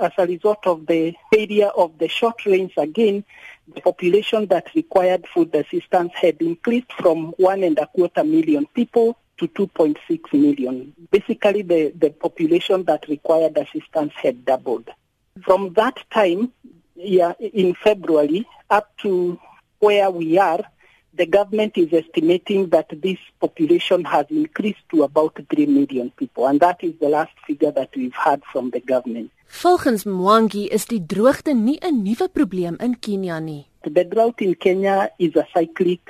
as a result of the failure of the short rains again, the population that required food assistance had increased from one and a quarter million people to 2.6 million. Basically, the, the population that required assistance had doubled. From that time, yeah, in February, up to where we are, the government is estimating that this population has increased to about 3 million people and that is the last figure that we've had from the government. Volgens Mwangi is die droogte nie 'n nuwe probleem in Kenia nie. The drought in Kenya is a cyclic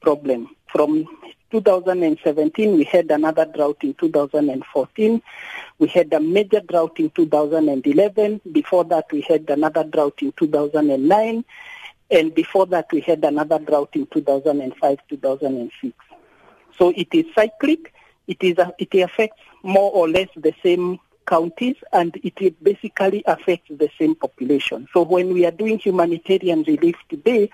problem. From 2017 we had another drought in 2014 we had a major drought in 2011 before that we had another drought in 2009 and before that we had another drought in 2005 2006 so it is cyclic. It is it affects more or less the same counties and it basically affects the same population. So when we are doing humanitarian relief today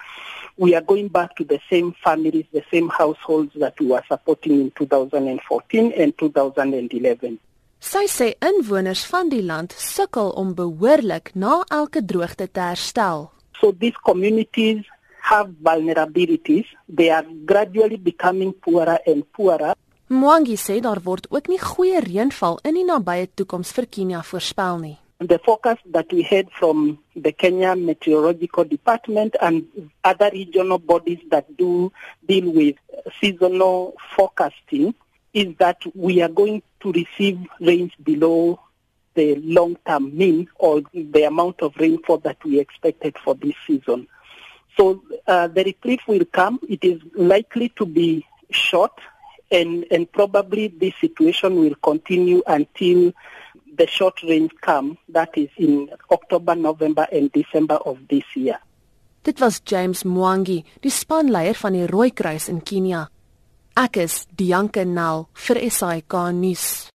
we are going back to the same families the same households that we were supporting in 2014 and 2011 Sy sê inwoners van die land sukkel om behoorlik na elke droogte te herstel. So these communities have vulnerabilities. They are gradually becoming poorer and poorer. Mwangi sê daar word ook nie goeie reënval in die nabye toekoms vir Kenia voorspel nie. The focus that we had from the Kenya Meteorological Department and other regional bodies that do deal with seasonal forecasting is that we are going to receive rains below the long-term mean or the amount of rainfall that we expected for this season. So uh, the reprieve will come. It is likely to be short and, and probably this situation will continue until the short rains come. That is in October, November and December of this year. Dit was James Mwangi, die spanleier van die in Kenia. Ek is Dianke Nel vir SAK nuus.